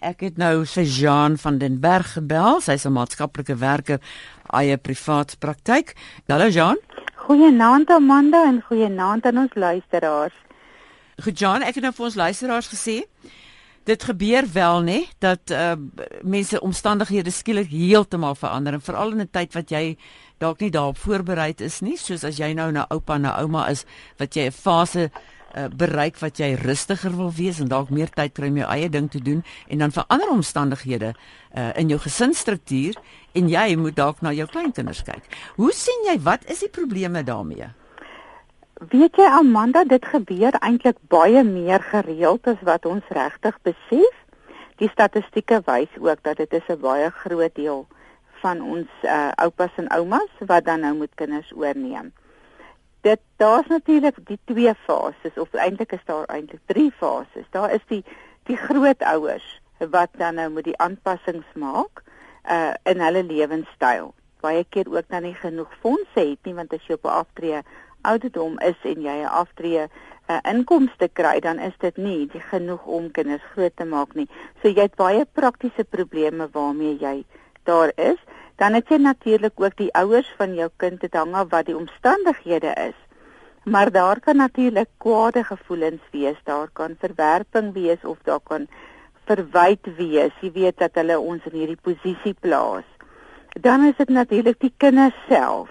Ek het nou vir Jean van den Berg gebel. Sy's 'n maatskaplike werker, eie privaat praktyk. Hallo Jean. Goeienaand Amanda en goeienaand aan ons luisteraars. Goed Jean, ek het nou vir ons luisteraars gesê dit gebeur wel nê dat uh, mense omstandighede skielik heeltemal verander en veral in 'n tyd wat jy dalk nie daarop voorberei is nie, soos as jy nou na oupa en na ouma is wat jy 'n fase uh, bereik wat jy rustiger wil wees en dalk meer tyd kry om jou eie ding te doen en dan verander omstandighede uh, in jou gesinsstruktuur en jy moet dalk na jou kleinkinders kyk. Hoe sien jy wat is die probleme daarmee? Weet jy Amanda, dit gebeur eintlik baie meer gereeld as wat ons regtig besef. Die statistieke wys ook dat dit is 'n baie groot deel van ons uh, oupas en oumas wat dan nou moet kinders oorneem dit daar's natuurlik die twee fases of eintlik is daar eintlik drie fases. Daar is die die grootouers wat dan nou moet die aanpassings maak uh in hulle lewenstyl. Baie keer ook dan nie genoeg fondse het nie want as jy op 'n aftree ouderdom is en jy 'n aftree uh, inkomste kry, dan is dit nie die genoeg om kinders groot te maak nie. So jy het baie praktiese probleme waarmee jy daar is dan het jy natuurlik ook die ouers van jou kind dit hang af wat die omstandighede is. Maar daar kan natuurlik kwade gevoelens wees, daar kan verwerping wees of daar kan verwyd wees. Jy weet dat hulle ons in hierdie posisie plaas. Dan is dit natuurlik die kinders self.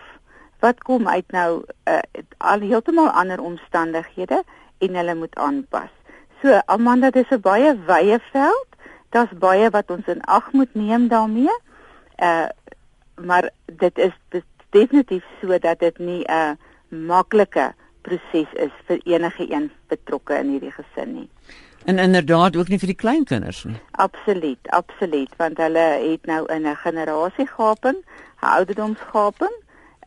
Wat kom uit nou uh, al heeltemal ander omstandighede en hulle moet aanpas. So Amanda, dit is 'n baie wye veld. Daar's baie wat ons in ag moet neem daarmee. Uh maar dit is dit definitief so dat dit nie 'n maklike proses is vir enige een betrokke in hierdie gesin nie. En inderdaad ook nie vir die kleinkinders nie. Absoluut, absoluut, want hulle het nou in 'n generasiegaping, 'n ouderdomsgaping,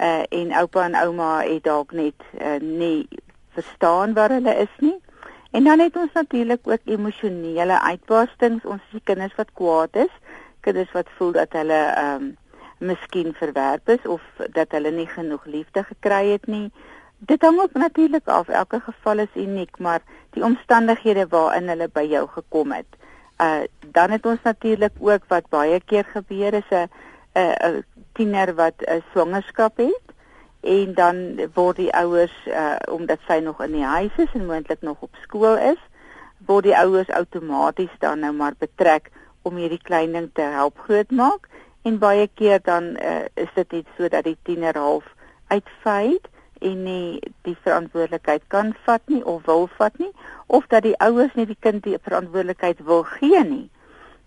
uh, en oupa en ouma het dalk net uh, nie verstaan waar hulle is nie. En dan het ons natuurlik ook emosionele uitbarstings, ons sien kinders wat kwaad is, kinders wat voel dat hulle ehm um, miskien verwerp is of dat hulle nie genoeg liefde gekry het nie. Dit hang ook natuurlik af. Elke geval is uniek, maar die omstandighede waarin hulle by jou gekom het. Uh dan het ons natuurlik ook wat baie keer gebeur is 'n 'n tiener wat 'n swangerskap het en dan word die ouers uh omdat sy nog in die huis is en moontlik nog op skool is, word die ouers outomaties dan nou maar betrek om hierdie klein ding te help grootmaak en baie keer dan uh, is dit iets so dat die tiener half uitfyd en nie die verantwoordelikheid kan vat nie of wil vat nie of dat die ouers nie die kind die verantwoordelikheid wil gee nie.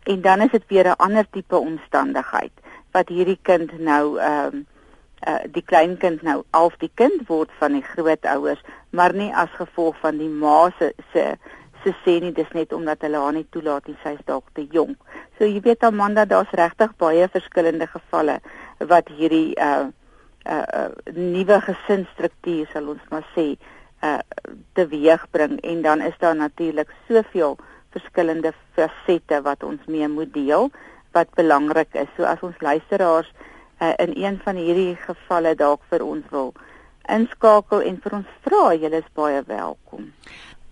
En dan is dit weer 'n ander tipe omstandigheid wat hierdie kind nou ehm um, uh, die kleinkind nou half die kind word van die grootouers maar nie as gevolg van die ma se se se sê nie dis net omdat hulle haar nie toelaat nie sy's dalk te jonk. So jy weet Amanda daar's regtig baie verskillende gevalle wat hierdie uh uh, uh nuwe gesinsstruktuur sal ons maar sê uh teweegbring en dan is daar natuurlik soveel verskillende fasette wat ons mee moet deel wat belangrik is. So as ons luisteraars uh, in een van hierdie gevalle dalk vir ons wil inskakel en vir ons vra, julle is baie welkom.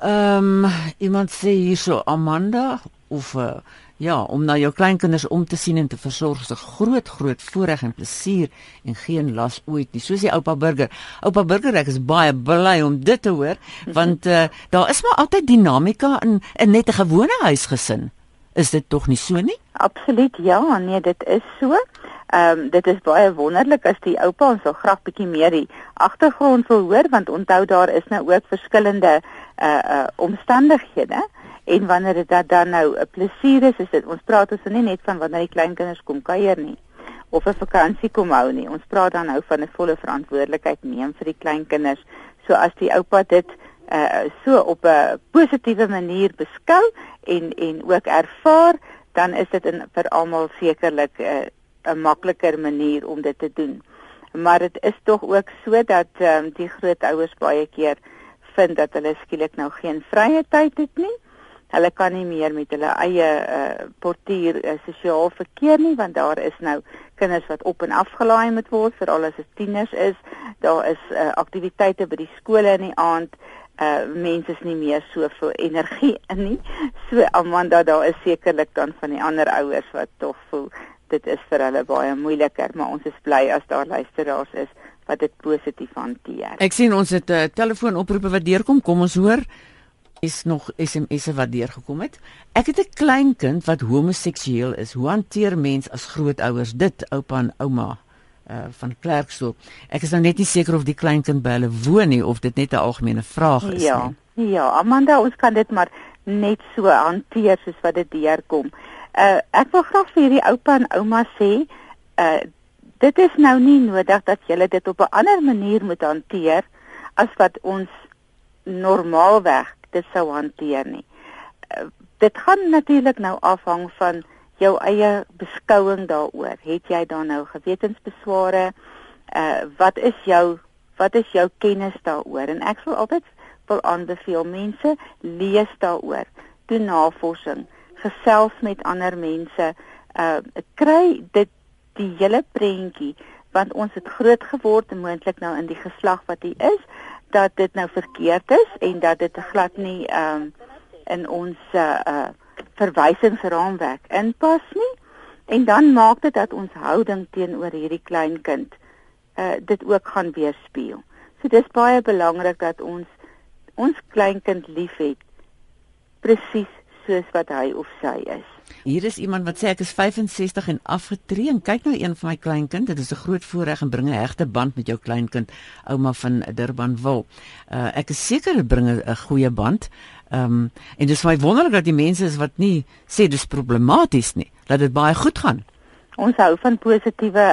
Ehm um, iemand sê hierso Amanda of uh, ja, om na jou kleinkinders om te sien en te versorg is 'n groot groot voorreg en plesier en geen las ooit nie. Soos die oupa burger. Oupa burger ek is baie bly om dit te hoor want uh, daar is maar altyd dinamika in 'n net 'n gewone huisgesin. Is dit tog nie so nie? Absoluut ja, nee, dit is so. Ehm um, dit is baie wonderlik as die oupa ons wil graag bietjie meer die agtergrond wil hoor want onthou daar is nou ook verskillende uh uh omstandighede en wanneer dit dan nou 'n plesier is, is dit ons praat ons nie net van wanneer die kleinkinders kom kuier nie of 'n vakansie kom hou nie. Ons praat dan nou van 'n volle verantwoordelikheid neem vir die kleinkinders. So as die oupa dit uh so op 'n positiewe manier beskou en en ook ervaar, dan is dit vir almal sekerlik 'n uh, 'n makliker manier om dit te doen. Maar dit is tog ook so dat ehm um, die grootouers baie keer vind dat hulle skielik nou geen vrye tyd het nie. Hulle kan nie meer met hulle eie uh, portuier uh, sosiaal verkeer nie want daar is nou kinders wat op en af gelaai moet word vir al as tieners is. Daar is uh, aktiwiteite by die skole in die aand. uh mense is nie meer so veel energie in nie. So Amanda daar is sekerlik dan van die ander ouers wat tog voel dit is vir hulle baie moeiliker, maar ons is bly as daar luisteraars is wat dit positief hanteer. Ek sien ons het 'n uh, telefoonoproepe wat deurkom. Kom ons hoor is nog SMS'e wat deurgekom het. Ek het 'n klein kind wat homoseksueel is. Hoe hanteer mens as grootouers dit, oupa en ouma? uh van Klerksdorp. Ek is nou net nie seker of die kleinkind by hulle woon nie of dit net 'n algemene vraag is ja, nie. Ja, Amanda, ons kan dit maar net so hanteer soos wat dit deurkom. Uh ek wil graag vir hierdie oupa en ouma sê, uh dit is nou nie nodig dat jy dit op 'n ander manier moet hanteer as wat ons normaalweg dit sou hanteer nie. Uh, dit gaan natuurlik nou afhang van jou eie beskouing daaroor. Het jy dan nou gewetensbesware? Uh wat is jou wat is jou kennis daaroor? En ek sal altyd wil aanbeveel mense lees daaroor. Doen navorsing, gesels met ander mense. Uh kry dit die hele prentjie want ons het groot geword en moontlik nou in die geslag wat hy is dat dit nou verkeerd is en dat dit glad nie um, in ons uh, uh verwysingsraamwerk inpas nie en dan maak dit dat ons houding teenoor hierdie klein kind uh dit ook gaan weerspieël. So dis baie belangrik dat ons ons kleinkind liefhet presies soos wat hy of sy is. Hier is iemand wat sê ek is 65 en afgetree en kyk nou een van my kleinkind. Dit is 'n groot voorreg en bring 'n hegte band met jou kleinkind, ouma van Durban wil. Uh ek is seker dit bring 'n goeie band. Ehm um, en dis baie wonderlik dat die mense is wat nie sê dis problematies nie, dat dit baie goed gaan. Ons hou van positiewe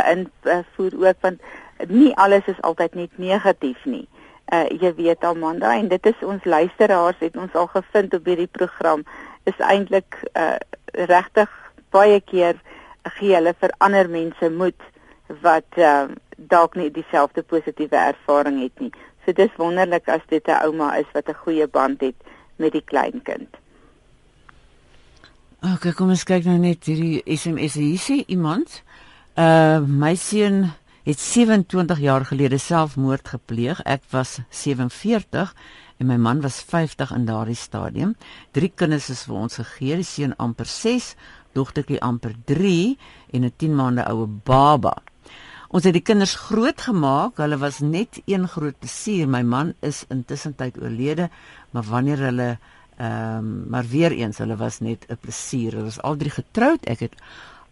invoer ook want nie alles is altyd net negatief nie. Uh jy weet Amanda en dit is ons luisteraars het ons al gevind op hierdie program is eintlik uh regtig baie keer gee hulle vir ander mense moed wat uh dalk nie dieselfde positiewe ervaring het nie. So dis wonderlik as dit 'n ouma is wat 'n goeie band het met die kleinkind. OK, kom ons kyk nou net hierdie SMS hier sê iemand. Uh my seun het 27 jaar gelede selfmoord gepleeg. Ek was 47 en my man was 50 in daardie stadium. Drie kinders is vir ons gegee. Die seun amper 6, dogtertjie amper 3 en 'n 10 maande oue baba. Ons het die kinders grootgemaak. Hulle was net een groot plesier. My man is intussen tyd oorlede, maar wanneer hulle ehm um, maar weer eens, hulle was net 'n plesier. Hulle was al drie getroud. Ek het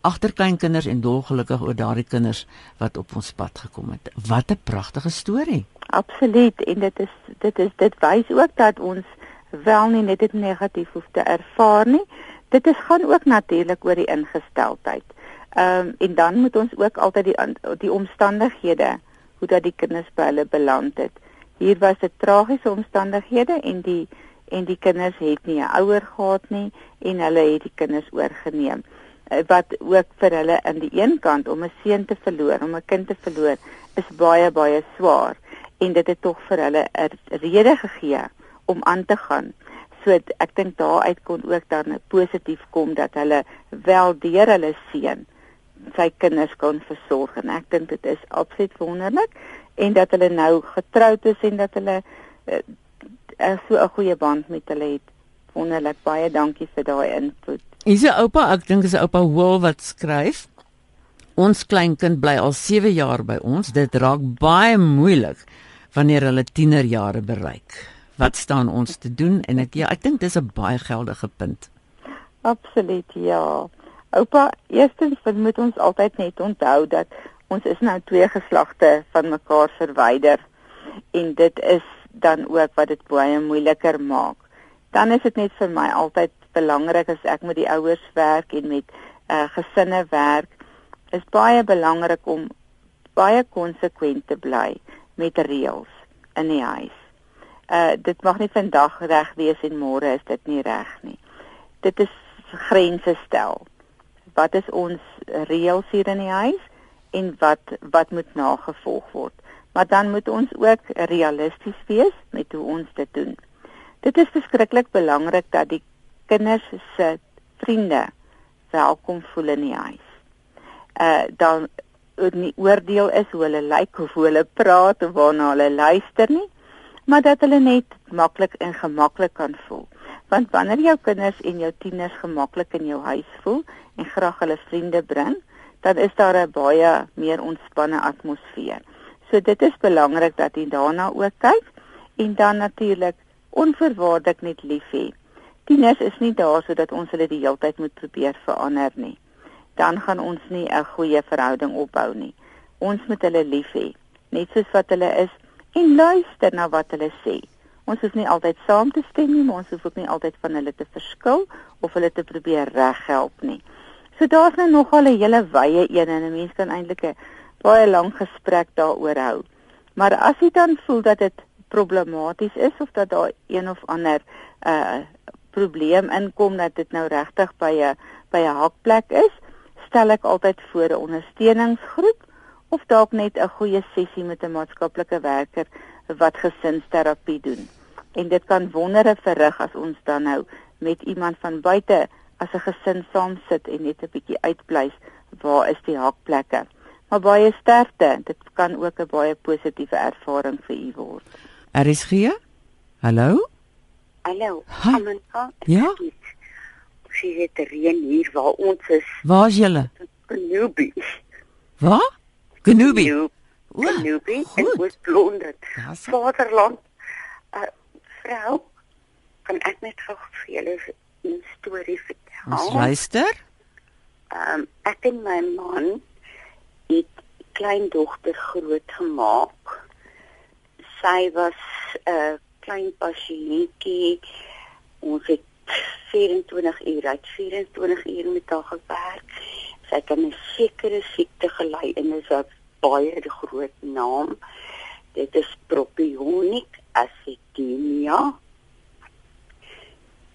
agterkleinkinders en dolgelukkig oor daardie kinders wat op ons pad gekom het. Wat 'n pragtige storie. Absoluut en dit is dit is dit wys ook dat ons wel nie net dit negatief hoef te ervaar nie. Dit is gaan ook natuurlik oor die ingesteldheid. Ehm um, en dan moet ons ook altyd die die omstandighede hoe dat die kinders by hulle beland het. Hier was dit tragiese omstandighede en die en die kinders het nie 'n ouer gehad nie en hulle het die kinders oorgeneem. Uh, wat ook vir hulle aan die een kant om 'n seun te verloor, om 'n kind te verloor, is baie baie swaar en dit het tog vir hulle 'n rede gegee om aan te gaan. So ek dink daaruit kon ook dan positief kom dat hulle wel deur hulle seun sy kinders kon versorg en ek dink dit is absoluut wonderlik en dat hulle nou getroud is en dat hulle uh, so 'n goeie band met hulle het. Wonderlik. Baie dankie vir daai input. Is 'n oupa, ek dink is 'n oupa Will wat skryf. Ons kleinkind bly al 7 jaar by ons. Dit raak baie moeilik wanneer hulle tienerjare bereik. Wat staan ons te doen? En ek ja, ek dink dis 'n baie geldige punt. Absoluut, ja. Oupa, eerstens moet ons altyd net onthou dat ons is nou twee geslagte van mekaar verwyder en dit is dan ook wat dit baie moeiliker maak. Dan is dit net vir my altyd belangrik as ek met die ouers werk en met uh, gesinne werk, is baie belangrik om baie konsekwent te bly met reëls in die huis. Uh dit mag nie vandag reg wees en môre is dit nie reg nie. Dit is grense stel wat is ons reëls hier in die huis en wat wat moet nagevolg word. Maar dan moet ons ook realisties wees met hoe ons dit doen. Dit is verskriklik belangrik dat die kinders se vriende welkom voel in die huis. Uh dan nie oordeel is hoe hulle lyk of hoe hulle praat of waarna hulle luister nie, maar dat hulle net maklik en gemaklik kan voel. Want wanneer jou kinders en jou tieners gemaklik in jou huis voel en graag hulle vriende bring, dan is daar 'n baie meer ontspanne atmosfeer. So dit is belangrik dat jy daarna ook kyk en dan natuurlik onverwaarlik net lief hê. Tieners is nie daar sodat ons hulle die hele tyd moet probeer verander nie. Dan gaan ons nie 'n goeie verhouding opbou nie. Ons moet hulle lief hê, net soos wat hulle is en luister na wat hulle sê. Ons is nie altyd saam te stem nie, ons hoef ook nie altyd van hulle te verskil of hulle te probeer reghelp nie. So daar's nou nogal 'n hele wye een en 'n mens kan eintlik 'n baie lang gesprek daaroor hou. Maar as jy dan voel dat dit problematies is of dat daar een of ander uh probleem inkom dat dit nou regtig by 'n by 'n hakplek is, stel ek altyd voor 'n ondersteuningsgroep of dalk net 'n goeie sessie met 'n maatskaplike werker wat gesinsterapie doen. En dit kan wondere verrig as ons dan nou met iemand van buite as 'n gesin saam sit en net 'n bietjie uitbly waar is die hakplekke. Maar baie sterkte, dit kan ook 'n baie positiewe ervaring vir u word. RSG? Hallo? Hallo. Amanda. Ja. Sy het reën hier waar ons is. Waar is julle? Genubi. Waar? Genubi. Genubi en Oos-Londen. Vaderland. 'n uh, Vrou, kan ek net gou vir julle 'n storie vertel? Ons luister. Ehm um, ek en my man het kleindogter groot gemaak sy was 'n uh, klein pasiëntjie. Ons het 24 uur uit 24 uur met haar gewerk. Sy het 'n sekere siekte gely en is 'n baie groot naam. Dit is propionic acidemia.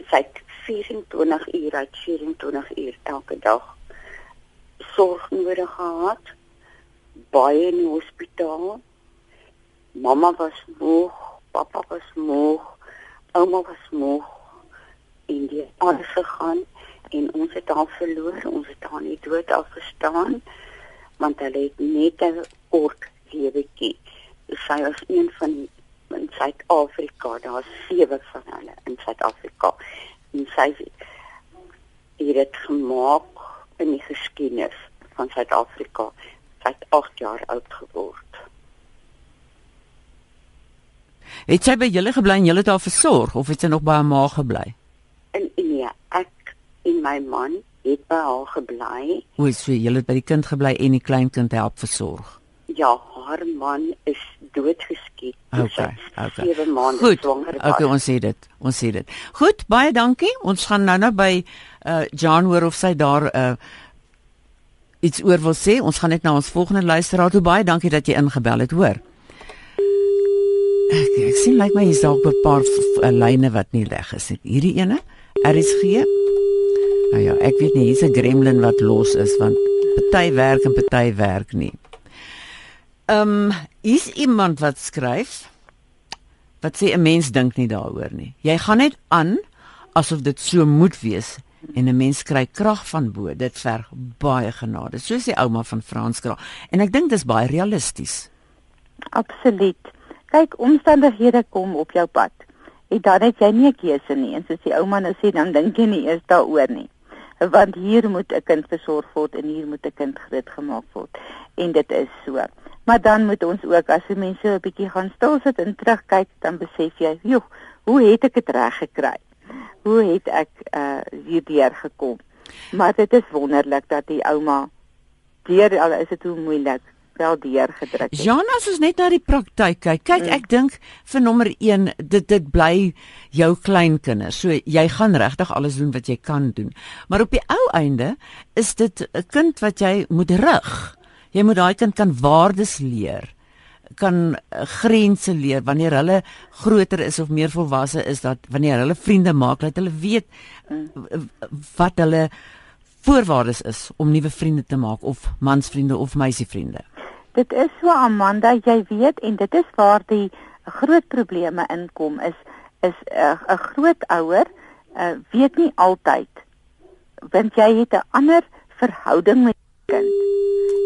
Sy het 24 uur uit 24 uur elke dag sorg nodig gehad. Baie in die hospitaal Mamma was moeg, pappa was moeg, ouma was moeg en die alles gegaan en ons het haar verloor, ons het haar nie dood afgestaan want hulle het net 'n kort lewetjie. Sy was een van in Suid-Afrika, daar's sewe van hulle in Suid-Afrika. En sy het dit gemaak in die geskiedenis van Suid-Afrika. Sy het 8 jaar oud geword. Het sy by julle gebly en julle het haar versorg of het sy nog by haar ma gebly? In nee, ek en my man het by haar gebly. Hoe is sy? Julle het by die kind gebly en die kleinkind help versorg. Ja, haar man is doodgeskiet. Okay, okay. Sewe maande Goed, swanger. Okay, ons sê dit. Ons sê dit. Goed, baie dankie. Ons gaan nou nou by uh John hoor of sy daar uh iets oor wil sê. Ons gaan net na ons volgende luisteraar toe. Baie dankie dat jy ingebel het, hoor. Ek, ek sien lyk like my hier's dalk 'n paar lyne wat nie reg is nie. Hierdie ene, RSG. Nou ja, ek weet nie, hier's 'n gremlin wat los is want party werk en party werk nie. Ehm, um, is iemand wat skryf wat sê 'n mens dink nie daaroor nie. Jy gaan net aan asof dit so moet wees en 'n mens kry krag van bo. Dit verg baie genade. So sê ouma van Franskraal en ek dink dis baie realisties. Absoluut kyk omstandighede kom op jou pad. En dan het jy nie 'n keuse nie. En soos die ouma nou sê, dan dink jy nie eers daaroor nie. Want hier moet 'n kind versorg word en hier moet 'n kind grootgemaak word. En dit is so. Maar dan moet ons ook as die mense 'n bietjie gaan stil sit en terugkyk, dan besef jy, "Joe, hoe het ek dit reg gekry? Hoe het ek uh hierdeur gekom?" Maar dit is wonderlik dat die ouma deur al is dit hoe moeilik wel deurgedruk het. Jean, as ons net na die praktyk kyk, kyk mm. ek dink vir nommer 1, dit dit bly jou kleinkinders. So jy gaan regtig alles doen wat jy kan doen. Maar op die ou einde is dit 'n kind wat jy moet rig. Jy moet daai kind kan waardes leer kan uh, grense leer wanneer hulle groter is of meer volwasse is dat wanneer hulle vriende maak dat hulle weet mm. wat hulle voorwaardes is om nuwe vriende te maak of mansvriende of meisievriende. Dit is so Amanda, jy weet en dit is waar die groot probleme inkom is is eh, 'n uh, groot ouer uh, weet nie altyd want jy het 'n ander verhouding met kind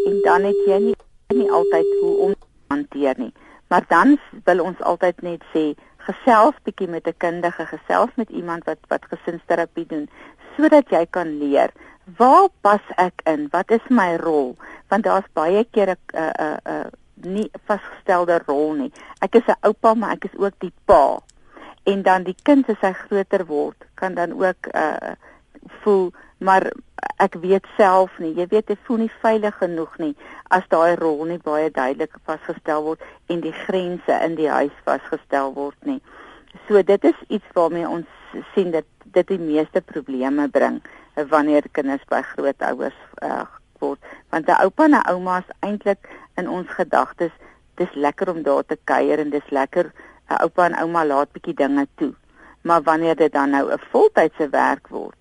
en dan het jy nie nie altyd hoe om hanteer nie. Maar dan wil ons altyd net sê gesels bietjie met 'n kundige, gesels met iemand wat wat gesinsterapie doen sodat jy kan leer waar pas ek in? Wat is my rol? Want daar's baie keer 'n 'n 'n 'n nie vasgestelde rol nie. Ek is 'n oupa, maar ek is ook die pa. En dan die kind as hy groter word, kan dan ook uh voel maar ek weet self nie. Jy weet ek voel nie veilig genoeg nie as daai rol nie baie duidelik vasgestel word en die grense in die huis vasgestel word nie. So dit is iets waarmee ons sien dat dit die meeste probleme bring wanneer kinders by grootouers uh, word. Want 'n oupa en 'n ouma is eintlik in ons gedagtes dis lekker om daar te kuier en dis lekker 'n uh, oupa en ouma laat bietjie dinge toe. Maar wanneer dit dan nou 'n voltydse werk word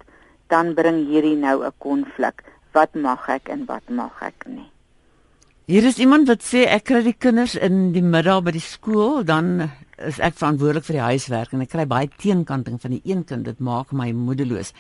dan bring hierdie nou 'n konflik. Wat mag ek en wat mag ek nie? Hier is iemand wat sê ek kry die kinders in die middag by die skool dan is ek verantwoordelik vir die huiswerk en ek kry baie teenkanting van die een kind. Dit maak my moedeloos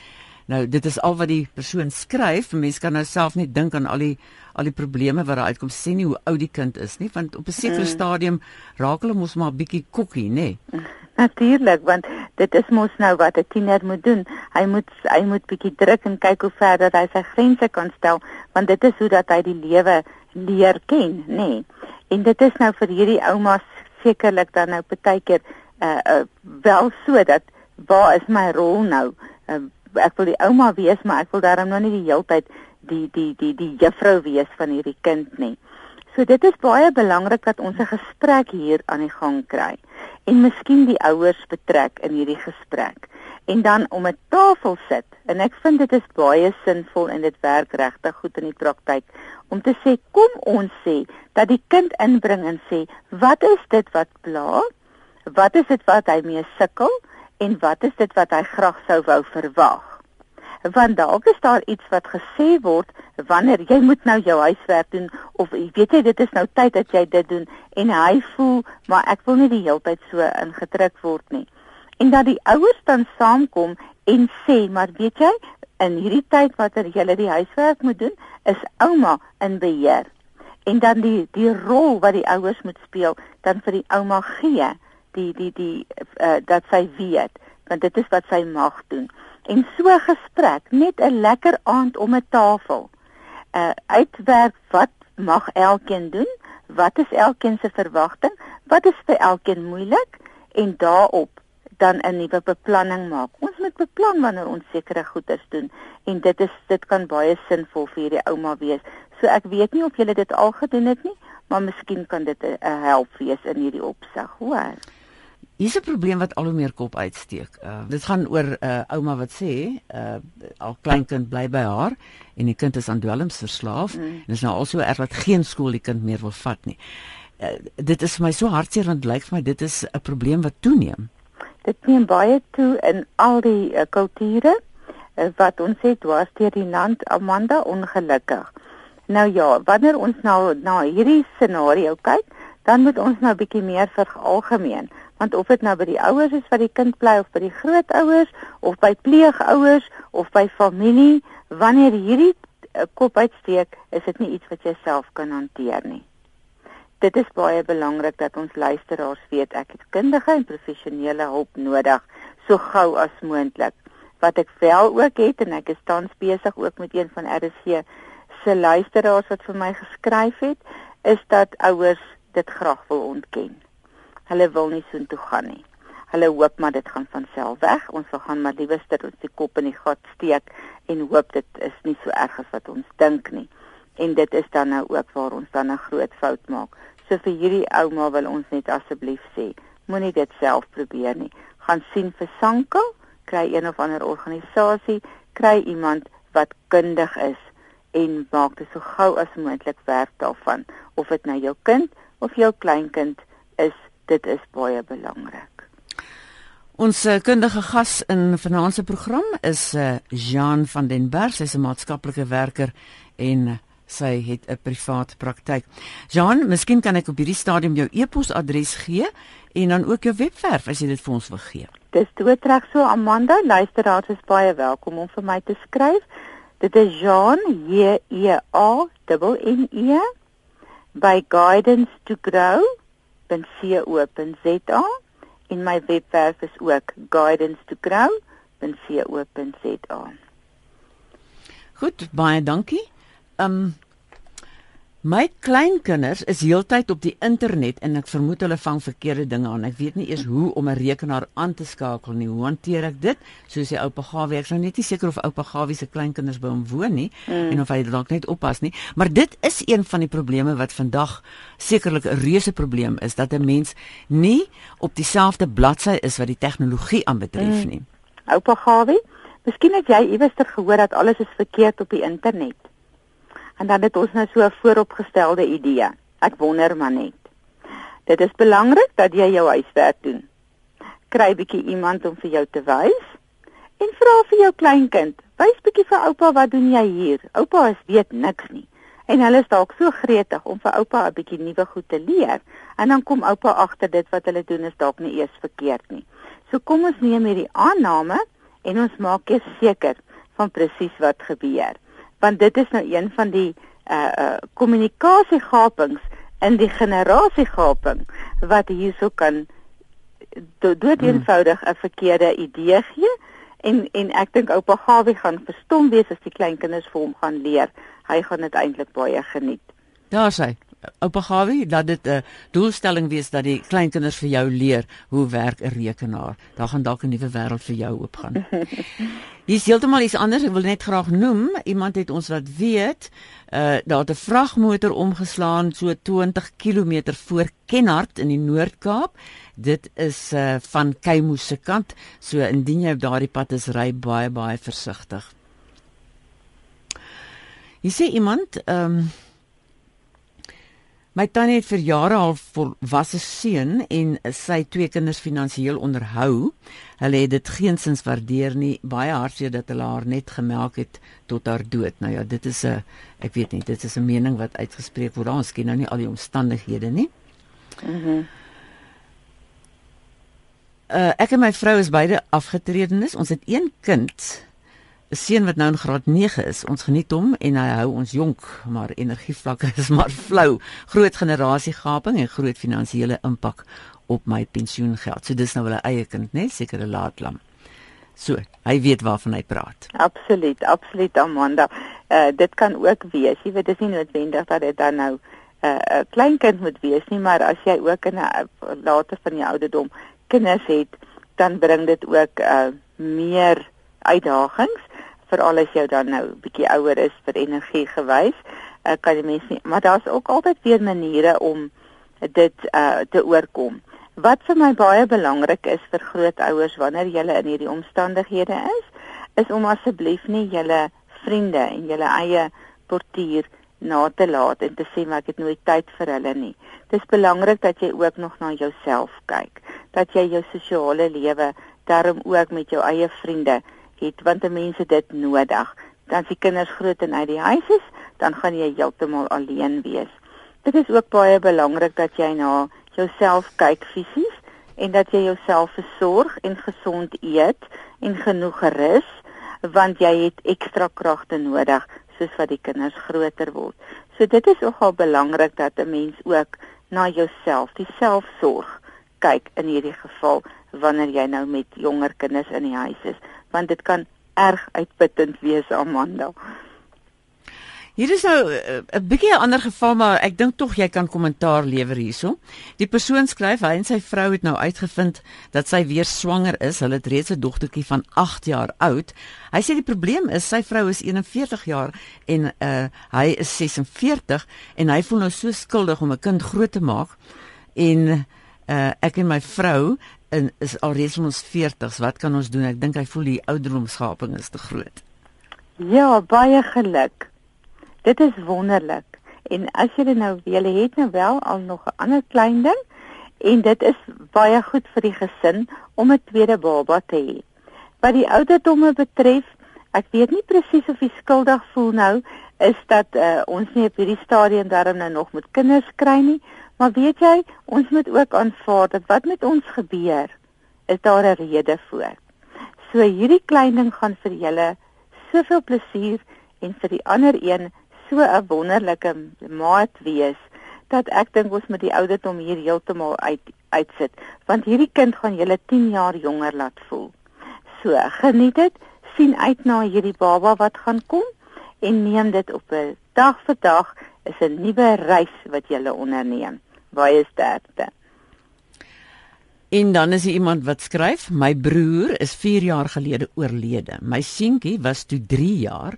Nou dit is al wat die persoon skryf. Mense kan nou self net dink aan al die al die probleme wat daar uitkom. Sien nie hoe oud die kind is nie, want op 'n sekere mm. stadium raak hulle mos maar bietjie kokkie, nê? Nee. Natuurlik, want dit is mos nou wat 'n tiener moet doen. Hy moet hy moet bietjie druk en kyk hoe ver dat hy sy grense kan stel, want dit is hoe dat hy die lewe leer ken, nê? Nee. En dit is nou vir hierdie oumas sekerlik dan nou baie keer uh, uh wel so dat waar is my rol nou? Uh, ek wil die ouma wees, maar ek wil daarom nou nie die heeltyd die die die die juffrou wees van hierdie kind nie. So dit is baie belangrik dat ons 'n gesprek hier aan die gang kry en miskien die ouers betrek in hierdie gesprek en dan om 'n tafel sit en ek vind dit is baie sinvol en dit werk regtig goed in die praktyk om te sê kom ons sê dat die kind inbring en sê wat is dit wat pla? Wat is dit wat hy mee sukkel? En wat is dit wat hy graag sou wou verwag? Want dalk is daar iets wat gesê word wanneer jy moet nou jou huiswerk doen of weet jy dit is nou tyd dat jy dit doen en hy voel maar ek wil nie die hele tyd so ingedruk word nie. En dat die ouers dan saamkom en sê maar weet jy in hierdie tyd wat er jy die huiswerk moet doen is ouma in beheer. En dan die die rol wat die ouers moet speel dan vir die ouma gee die die die uh, dat sy weet want dit is wat sy mag doen. En so gesprek net 'n lekker aand om 'n tafel. Uh uitwerk wat mag elkeen doen wat is elkeen se verwagting wat is vir elkeen moeilik en daarop dan 'n nuwe beplanning maak. Ons moet beplan wanneer ons sekere goeders doen en dit is dit kan baie sinvol vir hierdie ouma wees. So ek weet nie of julle dit al gedoen het nie maar miskien kan dit 'n help wees in hierdie opsig hoor Hier's 'n probleem wat al hoe meer kop uitsteek. Uh, dit gaan oor 'n uh, ouma wat sê, uh, al kleinkind bly by haar en die kind is aan dwelms verslaaf mm. en is nou al so erg dat geen skool die kind meer wil vat nie. Uh, dit is vir my so hartseer want dit lyk vir my dit is 'n probleem wat toeneem. Dit neem baie toe in al die uh, kulture uh, wat ons sê dwars deur die land Amanda ongelukkig. Nou ja, wanneer ons nou na hierdie scenario kyk, dan moet ons nou 'n bietjie meer veralgemeen want of dit nou by die ouers is wat die kind bly of by die grootouers of by pleegouers of by familie wanneer hierdie uh, kop uitsteek is dit nie iets wat jy self kan hanteer nie. Dit is baie belangrik dat ons luisteraars weet ek het kundige en professionele hulp nodig so gou as moontlik. Wat ek wel ook het en ek is tans besig ook met een van RSC se luisteraars wat vir my geskryf het is dat ouers dit graag wil ontken Hulle wil nie so intoe gaan nie. Hulle hoop maar dit gaan van self weg. Ons wil gaan maar liewes dat ons die kop in die gat steek en hoop dit is nie so erg as wat ons dink nie. En dit is dan nou ook waar ons dan 'n groot fout maak. So vir hierdie ouma wil ons net asseblief sê, moenie dit self probeer nie. Gaan sien vir Sanko, kry een of ander organisasie, kry iemand wat kundig is en maak dit so gou as moontlik werk daarvan of dit nou jou kind of jou kleinkind is dit is baie belangrik. Ons uh, kundige gas in vanaand se program is uh, Jean van den Berg, sy's 'n maatskaplike werker en uh, sy het 'n privaat praktyk. Jean, miskien kan ek op hierdie stadium jou e-posadres gee en dan ook jou webwerf as jy dit vir ons wil gee. Dis doodreg so Amanda, luisteraars is baie welkom om vir my te skryf. Dit is Jean J E A N N E by guidance to grow guidance2grow.co.za en my webwerf is ook guidance2grow.co.za. Goed, baie dankie. Um My kleinkinders is heeltyd op die internet en ek vermoed hulle vang verkeerde dinge aan. Ek weet nie eers hoe om 'n rekenaar aan te skakel nie. Hoe hanteer ek dit? Soos die oupa Gawie, ek is nou net nie seker of oupa Gawie se kleinkinders by hom woon nie mm. en of hy dalk net oppas nie. Maar dit is een van die probleme wat vandag sekerlik 'n reuse probleem is dat 'n mens nie op dieselfde bladsy is wat die tegnologie aanbetref mm. nie. Oupa Gawie, miskien het jy iewers gehoor dat alles is verkeerd op die internet en dan het ons nou so 'n vooropgestelde idee. Ek wonder maar net. Dit is belangrik dat jy jou huiswerk doen. Kry bietjie iemand om vir jou te wys en vra vir jou kleinkind, "Wys bietjie vir oupa wat doen jy hier? Oupa is weet niks nie." En hulle is dalk so gretig om vir oupa 'n bietjie nuwe goed te leer en dan kom oupa agter dit wat hulle doen is dalk nie eers verkeerd nie. So kom ons neem hierdie aanname en ons maak seker van presies wat gebeur want dit is nou een van die uh uh kommunikasiegapings in die generasiegaping wat hierso kan dood hmm. eenvoudig 'n verkeerde idee gee en en ek dink oupa Gawie gaan verstom wees as die kleinkinders vir hom gaan leer. Hy gaan dit eintlik baie geniet. Daar sê oupa Gawie dat dit 'n doelstelling wees dat die kleinkinders vir jou leer hoe werk 'n rekenaar. Daar gaan dalk 'n nuwe wêreld vir jou oopgaan. Hier is heeltemal iets anders. Ek wil net graag noem, iemand het ons laat weet, uh daar het 'n vragmotor omgeslaan so 20 km voor Kenhardt in die Noord-Kaap. Dit is uh van Keimoes se kant. So indien jy op daardie pad is, ry baie baie versigtig. Jy sê iemand, ehm um, My tannie het vir jare al volwasse seun en sy twee kinders finansiëel onderhou. Hulle het dit geensins waardeer nie, baie hartseer dat hulle haar net gemelk het tot haar dood. Nou ja, dit is 'n ek weet nie, dit is 'n mening wat uitgespreek word. Ons ken nou nie al die omstandighede nie. Mhm. Mm uh, ek en my vrou is beide afgetredenes. Ons het een kind seun wat nou in graad 9 is. Ons geniet hom en hy hou ons jonk, maar energievlakke is maar flou. Groot generasiegaping en groot finansiële impak op my pensioengeld. So dis nou 'n eie kind, né? Seker 'n laatlam. So, hy weet waarvan hy praat. Absoluut, absoluut Amanda. Uh dit kan ook wees. Jy weet dis nie noodwendig dat dit dan nou 'n uh, 'n kleinkind moet wees nie, maar as jy ook in 'n later van die ouderdom kinders het, dan bring dit ook uh meer uitdagings veral as jy dan nou bietjie ouer is vir energie gewys, uh, kan jy mens nie, maar daar's ook altyd weer maniere om dit uh, te oorkom. Wat vir my baie belangrik is vir grootouers wanneer jy in hierdie omstandighede is, is om asseblief nie julle vriende en julle eie portier na te laat en te sê maar ek het nooit tyd vir hulle nie. Dis belangrik dat jy ook nog na jouself kyk, dat jy jou sosiale lewe daarom ook met jou eie vriende het want die mense dit nodig. Dan as die kinders groot en uit die huis is, dan gaan jy heeltemal alleen wees. Dit is ook baie belangrik dat jy na jouself kyk fisies en dat jy jouself versorg en gesond eet en genoeg rus want jy het ekstra kragte nodig soos wat die kinders groter word. So dit is nogal belangrik dat 'n mens ook na jouself, die selfsorg kyk in hierdie geval wanneer jy nou met jonger kinders in die huis is want dit kan erg uitputtend wees Amanda. Hier is nou 'n bietjie 'n ander geval maar ek dink tog jy kan kommentaar lewer hierso. Die persoon skryf hy en sy vrou het nou uitgevind dat sy weer swanger is. Hulle het reeds 'n dogtertjie van 8 jaar oud. Hy sê die probleem is sy vrou is 41 jaar en uh hy is 46 en hy voel nou so skuldig om 'n kind groot te maak en uh ek en my vrou in is alreeds in ons 40s. Wat kan ons doen? Ek dink hy voel die ouderdomsgaping is te groot. Ja, baie geluk. Dit is wonderlik. En as jy nou jy het nou wel al nog 'n ander klein ding en dit is baie goed vir die gesin om 'n tweede baba te hê. Wat die ouderdomme betref, ek weet nie presies of jy skuldig voel nou is dat uh, ons nie op hierdie stadium daarom nou nog met kinders kry nie, Maar weet jy, ons moet ook aanvaar dat wat met ons gebeur, is daar 'n rede voor. So hierdie klein ding gaan vir julle soveel plesier en vir die ander een so 'n wonderlike maat wees dat ek dink ons moet die ouderdom hier heeltemal uit uitsit want hierdie kind gaan julle 10 jaar jonger laat voel. So, geniet dit, sien uit na hierdie baba wat gaan kom en neem dit op 'n dag vir dag is 'n nuwe reis wat jy onderneem. Baie sterkte. En dan is iemand wat skryf: My broer is 4 jaar gelede oorlede. My seentjie was toe 3 jaar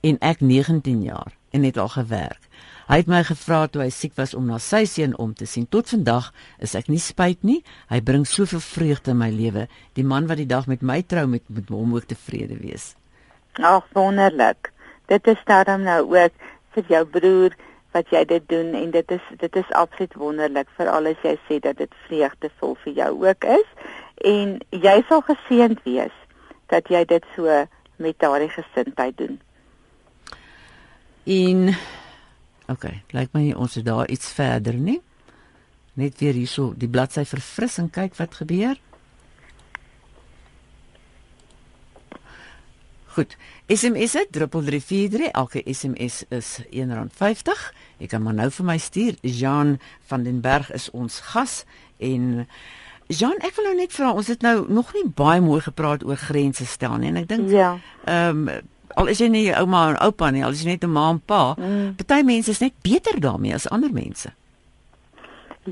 en ek 19 jaar en het al gewerk. Hy het my gevra toe hy siek was om na sy seun om te sien. Tot vandag is ek nie spyt nie. Hy bring soveel vreugde in my lewe. Die man wat die dag met my trou met met hom ook tevrede wees. Ag wonderlik. Dit is daarom nou ook vir jou broer wat jy dit doen en dit is dit is absoluut wonderlik vir alles jy sê dat dit vreugdevol vir jou ook is en jy sal geseënd wees dat jy dit so met daardie gesindheid doen. En OK, lyk my ons is daar iets verder, nie? Net weer hierso die bladsy verfris en kyk wat gebeur. Goed. SMS dit 3343 elke SMS is R1.50. Jy kan maar nou vir my stuur. Jean van den Berg is ons gas en Jean, ek wil nou net vra, ons het nou nog nie baie mooi gepraat oor grense stel nie en ek dink ja. Ehm um, al is jy nie jou ouma en oupa nie, al is jy net 'n ma en pa, mm. party mense is net beter daarmee as ander mense.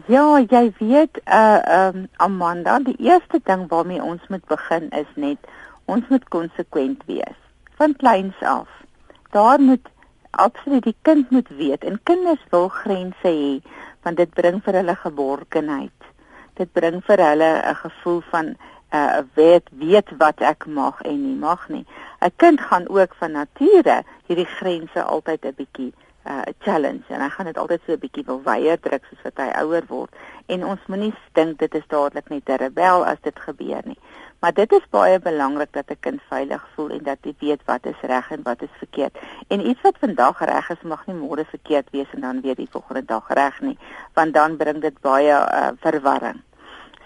Ja, jy weet, uh um, Amanda, die eerste ding waarmee ons moet begin is net ons moet konsekwent wees van kleins af. Daar moet absoluut die kind moet weet en kinders wil grense hê want dit bring vir hulle geborgenheid. Dit bring vir hulle 'n gevoel van uh, weet weet wat ek mag en nie mag nie. 'n Kind gaan ook van nature hierdie grense altyd 'n bietjie 'n uh, challenge en hy gaan dit altyd so 'n bietjie wil weier druk soos wat hy ouer word en ons moenie dink dit is dadelik net 'n rebel as dit gebeur nie. Maar dit is baie belangrik dat 'n kind veilig voel en dat hy weet wat is reg en wat is verkeerd. En iets wat vandag reg is, mag nie môre verkeerd wees en dan weer die volgende dag reg nie, want dan bring dit baie uh, verwarring.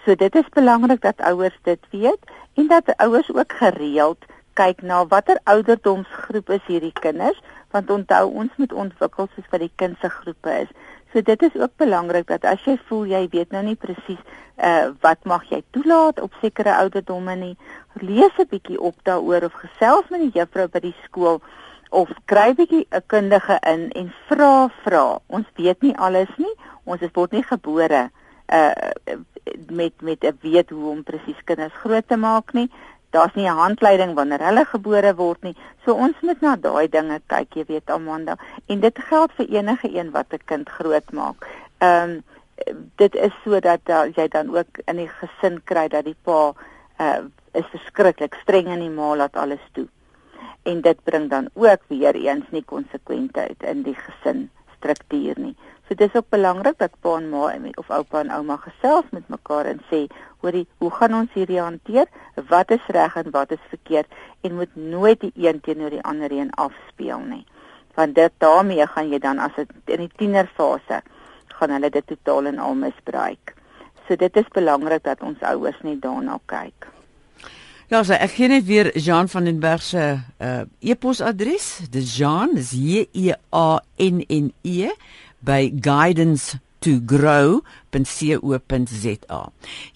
So dit is belangrik dat ouers dit weet en dat ouers ook gereeld kyk na watter ouderdomsgroep is hierdie kinders, want onthou ons moet ontwikkel soos wat die kind se groepe is. So dit is ook belangrik dat as jy voel jy weet nou nie presies uh wat mag jy toelaat op sekere ouderdomme nie, lees 'n bietjie op daaroor of gesels met die juffrou by die skool of kry bietjie 'n kundige in en vra vra. Ons weet nie alles nie. Ons is word nie gebore uh met met 'n weet hoe om presies kinders groot te maak nie daar's nie 'n handleiding wanneer hulle gebore word nie. So ons moet na daai dinge kyk, jy weet Amanda, en dit geld vir enige een wat 'n kind grootmaak. Ehm um, dit is sodat uh, jy dan ook in die gesin kry dat die pa uh, is verskriklik streng en die ma laat alles toe. En dit bring dan ook weer eens nie konsekwentheid in die gesin struktuur nie. So dis ook belangrik dat pa en ma of oupa en ouma gesels met mekaar en sê, hoorie, hoe gaan ons hierdie hanteer? Wat is reg en wat is verkeerd? En moet nooit die een teenoor die ander een afspeel nie. Want dit daarmee gaan jy dan as dit in die tienerfase gaan hulle dit totaal en al misbruik. So dit is belangrik dat ons ouers net daarna kyk. Ja, so ek gee net weer Jean van den Berg se uh, e-posadres. Dis Jean, dis J E A N N E by guidance2grow.co.za.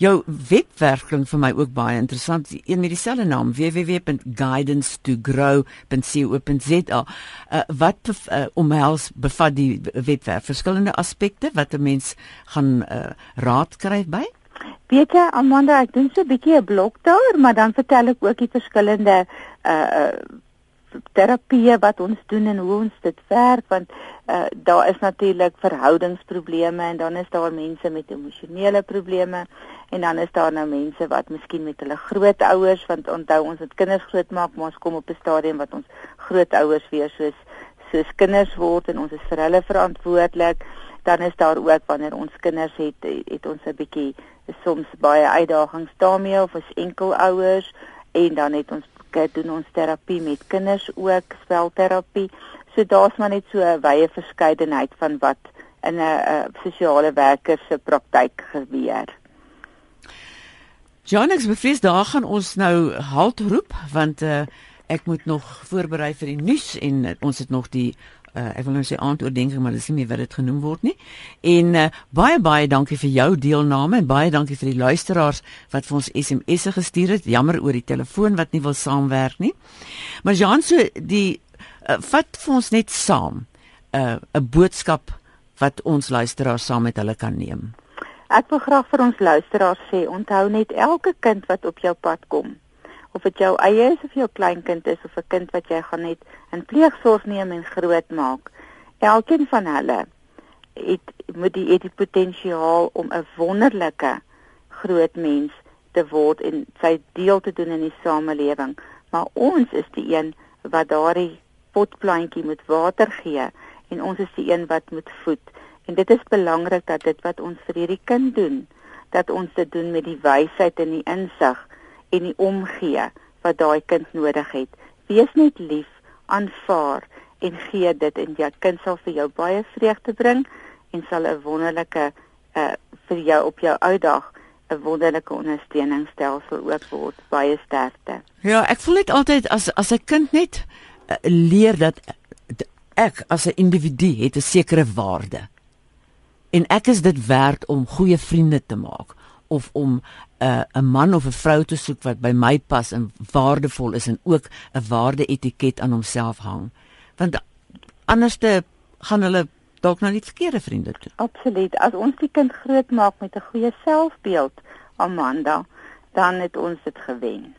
Jou webwerf klink vir my ook baie interessant. Een met dieselfde naam www.guidance2grow.co.za. Uh, wat uh, omhels bevat die webwerf verskillende aspekte wat 'n mens gaan uh, raad kry by? Weet jy Amanda, ek doen so 'n bietjie 'n blok daar, maar dan vertel ek ook die verskillende uh terapie wat ons doen en hoe ons dit werk want uh, daar is natuurlik verhoudingsprobleme en dan is daar mense met emosionele probleme en dan is daar nou mense wat miskien met hulle grootouers want onthou ons het kinders grootmaak maar ons kom op 'n stadium wat ons grootouers weer soos soos kinders word en ons is vir hulle verantwoordelik. Dan is daar ook wanneer ons kinders het het ons 'n bietjie soms baie uitdagings daarmee of as enkelouers en dan het ons doen ons terapie met kinders ook spelterapie. So daar's maar net so 'n wye verskeidenheid van wat in 'n sosiale werker se praktyk gebeur. Janix bevrees daar gaan ons nou halt roep want uh, ek moet nog voorberei vir die nuus en uh, ons het nog die uh, ek wil nou sê aandoordenking maar dis nie meer wat dit genoem word nie. En uh, baie baie dankie vir jou deelname en baie dankie vir die luisteraars wat vir ons SMS'e gestuur het. Jammer oor die telefoon wat nie wil saamwerk nie. Maar Jan so die uh, vat vir ons net saam 'n uh, boodskap wat ons luisteraars saam met hulle kan neem. Ek wil graag vir ons luisteraars sê, onthou net elke kind wat op jou pad kom, of dit jou eie is of jou kleinkind is of 'n kind wat jy gaan net in pleegsorg neem en grootmaak, elkeen van hulle het moet die het die potensiaal om 'n wonderlike groot mens te word en sy deel te doen in die samelewing, maar ons is die een wat daardie potplantjie moet water gee en ons is die een wat moet voed. En dit is belangrik dat dit wat ons vir hierdie kind doen, dat ons dit doen met die wysheid en die insig en die omgee wat daai kind nodig het. Wees net lief, aanvaar en gee dit en jou kind sal vir jou baie vreugde bring en sal 'n wonderlike uh vir jou op jou ou dag 'n wonderlike ondersteuningsstelsel ook word baie sterkte. Ja, ek voel dit altyd as as 'n kind net uh, leer dat ek as 'n individu het 'n sekere waarde en ek is dit werd om goeie vriende te maak of om 'n uh, 'n man of 'n vrou te soek wat by my pas en waardevol is en ook 'n waarde etiket aan homself hang. Want anderste gaan hulle dalk nou nie verkeerde vriende toe. Absoluut. As ons die kind groot maak met 'n goeie selfbeeld Amanda dan het ons dit gewen